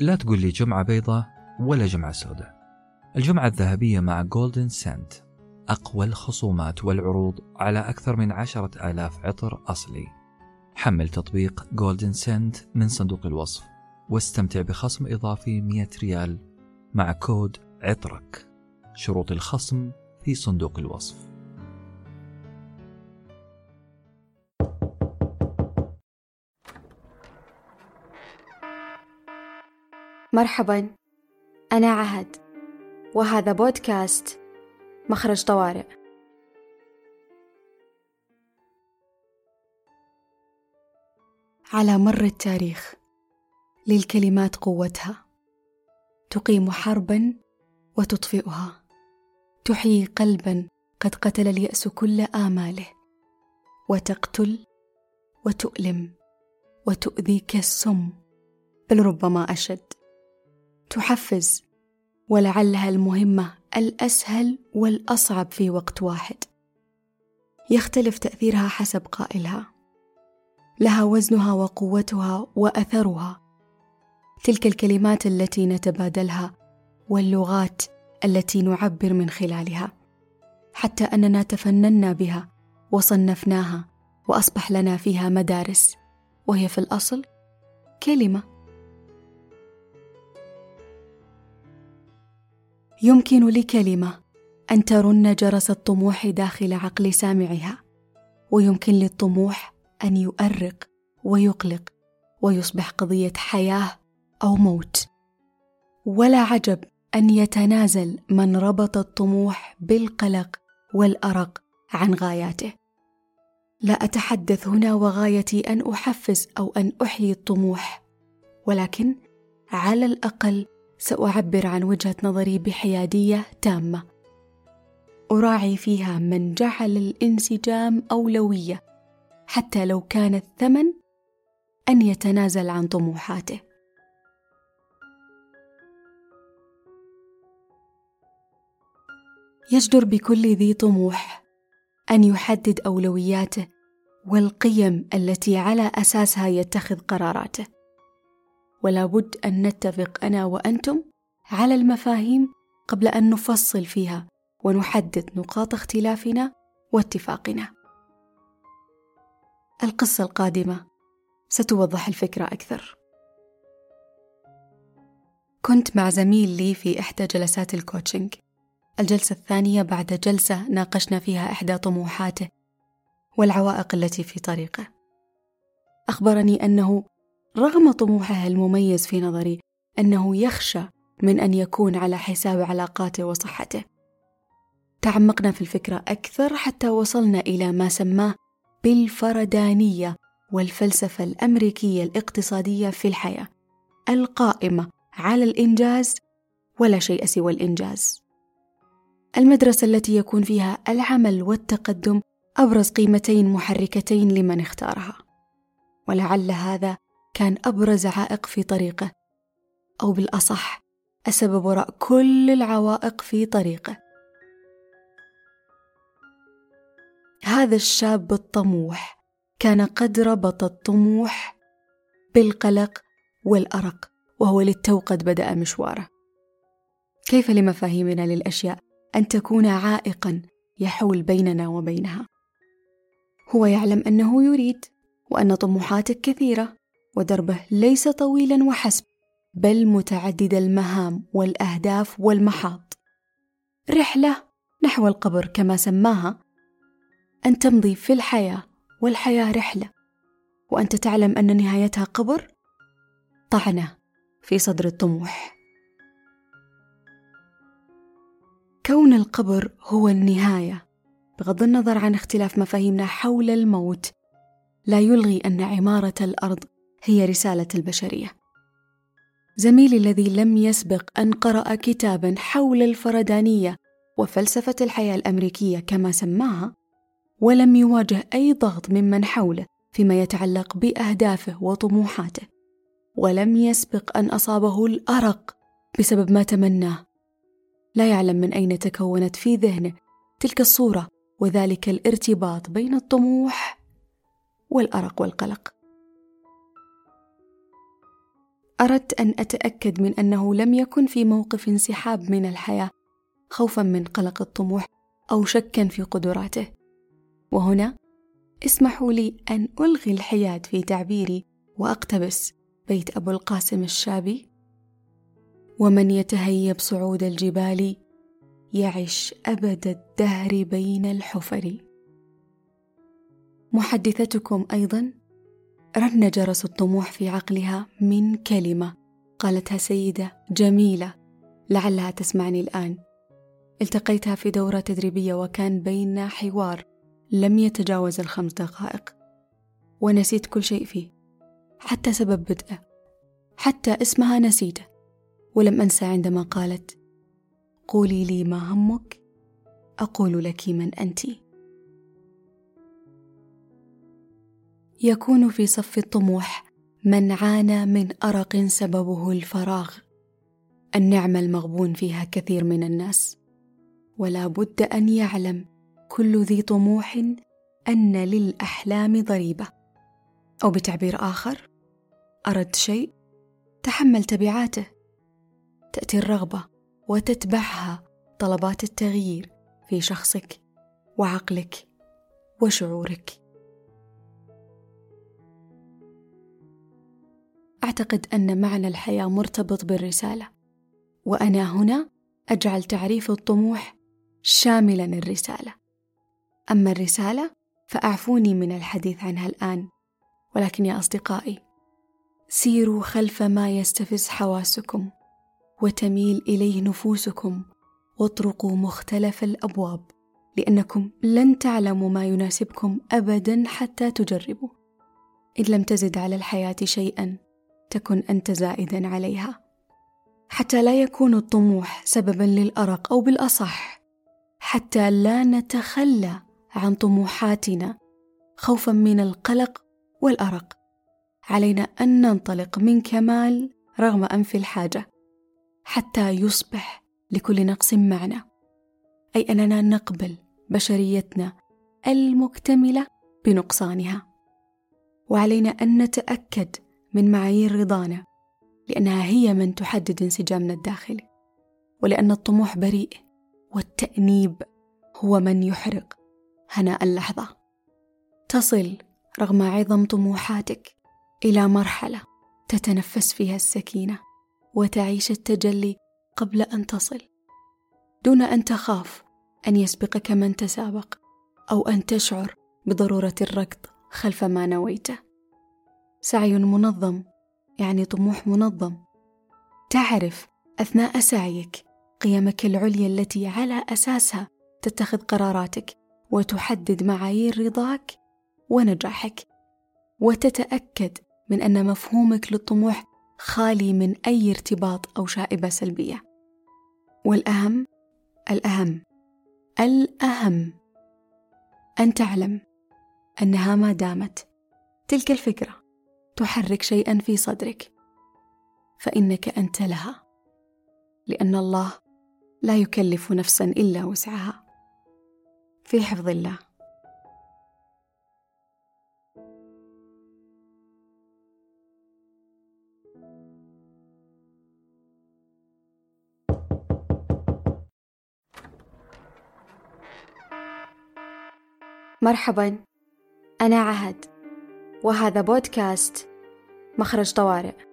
لا تقول لي جمعة بيضة ولا جمعة سوداء. الجمعة الذهبية مع Golden Scent أقوى الخصومات والعروض على أكثر من عشرة آلاف عطر أصلي. حمل تطبيق Golden Scent من صندوق الوصف واستمتع بخصم إضافي 100 ريال مع كود عطرك. شروط الخصم في صندوق الوصف. مرحبا أنا عهد وهذا بودكاست مخرج طوارئ. على مر التاريخ للكلمات قوتها تقيم حربا وتطفئها تحيي قلبا قد قتل اليأس كل آماله وتقتل وتؤلم وتؤذي كالسم بل ربما أشد. تحفز ولعلها المهمة الأسهل والأصعب في وقت واحد. يختلف تأثيرها حسب قائلها. لها وزنها وقوتها وأثرها. تلك الكلمات التي نتبادلها واللغات التي نعبر من خلالها. حتى أننا تفننا بها وصنفناها وأصبح لنا فيها مدارس. وهي في الأصل كلمة. يمكن لكلمة أن ترن جرس الطموح داخل عقل سامعها ويمكن للطموح أن يؤرق ويقلق ويصبح قضية حياة أو موت. ولا عجب أن يتنازل من ربط الطموح بالقلق والأرق عن غاياته. لا أتحدث هنا وغايتي أن أحفز أو أن أحيي الطموح ولكن على الأقل سأعبر عن وجهة نظري بحيادية تامة. أراعي فيها من جعل الانسجام أولوية حتى لو كان الثمن أن يتنازل عن طموحاته. يجدر بكل ذي طموح أن يحدد أولوياته والقيم التي على أساسها يتخذ قراراته. ولا بد أن نتفق أنا وأنتم على المفاهيم قبل أن نفصل فيها ونحدد نقاط اختلافنا واتفاقنا. القصة القادمة ستوضح الفكرة أكثر. كنت مع زميل لي في إحدى جلسات الكوتشنج الجلسة الثانية بعد جلسة ناقشنا فيها إحدى طموحاته والعوائق التي في طريقه. أخبرني أنه رغم طموحه المميز في نظري أنه يخشى من أن يكون على حساب علاقاته وصحته. تعمقنا في الفكرة أكثر حتى وصلنا إلى ما سماه بالفردانية والفلسفة الأمريكية الاقتصادية في الحياة القائمة على الإنجاز ولا شيء سوى الإنجاز. المدرسة التي يكون فيها العمل والتقدم أبرز قيمتين محركتين لمن اختارها ولعل هذا كان أبرز عائق في طريقه أو بالأصح السبب وراء كل العوائق في طريقه. هذا الشاب الطموح كان قد ربط الطموح بالقلق والأرق وهو للتو قد بدأ مشواره. كيف لمفاهيمنا للأشياء أن تكون عائقا يحول بيننا وبينها؟ هو يعلم أنه يريد وأن طموحاتك كثيرة. ودربه ليس طويلا وحسب بل متعدد المهام والأهداف والمحاط. رحلة نحو القبر كما سماها أن تمضي في الحياة والحياة رحلة. وأنت تعلم أن نهايتها قبر؟ طعنة في صدر الطموح. كون القبر هو النهاية بغض النظر عن اختلاف مفاهيمنا حول الموت لا يلغي أن عمارة الأرض هي رسالة البشرية. زميلي الذي لم يسبق أن قرأ كتابا حول الفردانيه وفلسفة الحياة الأمريكية كما سماها ولم يواجه أي ضغط ممن حوله فيما يتعلق بأهدافه وطموحاته ولم يسبق أن أصابه الأرق بسبب ما تمناه. لا يعلم من أين تكونت في ذهنه تلك الصورة وذلك الارتباط بين الطموح والأرق والقلق. أردت أن أتأكد من أنه لم يكن في موقف انسحاب من الحياة خوفا من قلق الطموح أو شكا في قدراته. وهنا اسمحوا لي أن ألغي الحياد في تعبيري وأقتبس بيت أبو القاسم الشابي. ومن يتهيب صعود الجبال يعش أبد الدهر بين الحفر. محدثتكم أيضا رن جرس الطموح في عقلها من كلمة قالتها سيدة جميلة لعلها تسمعني الآن. التقيتها في دورة تدريبية وكان بيننا حوار لم يتجاوز الخمس دقائق. ونسيت كل شيء فيه حتى سبب بدءه حتى اسمها نسيته ولم أنسى عندما قالت قولي لي ما همك أقول لك من أنتِ. يكون في صف الطموح من عانى من أرق سببه الفراغ. النعمه المغبون فيها كثير من الناس. ولا بد أن يعلم كل ذي طموح أن للأحلام ضريبة. أو بتعبير آخر أردت شيء؟ تحمل تبعاته. تأتي الرغبة وتتبعها طلبات التغيير في شخصك وعقلك وشعورك. أعتقد أن معنى الحياة مرتبط بالرسالة. وأنا هنا أجعل تعريف الطموح شاملا الرسالة. أما الرسالة فأعفوني من الحديث عنها الآن. ولكن يا أصدقائي سيروا خلف ما يستفز حواسكم وتميل إليه نفوسكم. واطرقوا مختلف الأبواب لأنكم لن تعلموا ما يناسبكم ابدا حتى تجربوا. إن لم تزد على الحياة شيئا تكن أنت زائدا عليها حتى لا يكون الطموح سببا للأرق أو بالأصح حتى لا نتخلى عن طموحاتنا خوفا من القلق والأرق. علينا أن ننطلق من كمال رغم أنف الحاجة حتى يصبح لكل نقص معنى أي أننا نقبل بشريتنا المكتملة بنقصانها. وعلينا أن نتأكد من معايير رضانا لأنها هي من تحدد انسجامنا الداخلي ولأن الطموح بريء والتأنيب هو من يحرق هناء اللحظة. تصل رغم عظم طموحاتك إلى مرحلة تتنفس فيها السكينة وتعيش التجلي قبل أن تصل. دون أن تخاف أن يسبقك من تسابق أو أن تشعر بضرورة الركض خلف ما نويته. سعي منظم يعني طموح منظم. تعرف أثناء سعيك قيمك العليا التي على أساسها تتخذ قراراتك وتحدد معايير رضاك ونجاحك. وتتأكد من أن مفهومك للطموح خالي من أي ارتباط أو شائبة سلبية. والأهم الأهم الأهم أن تعلم أنها ما دامت تلك الفكرة. تحرك شيئا في صدرك. فإنك أنت لها. لأن الله لا يكلف نفسا إلا وسعها. في حفظ الله. مرحبا. أنا عهد. وهذا بودكاست مخرج طوارئ.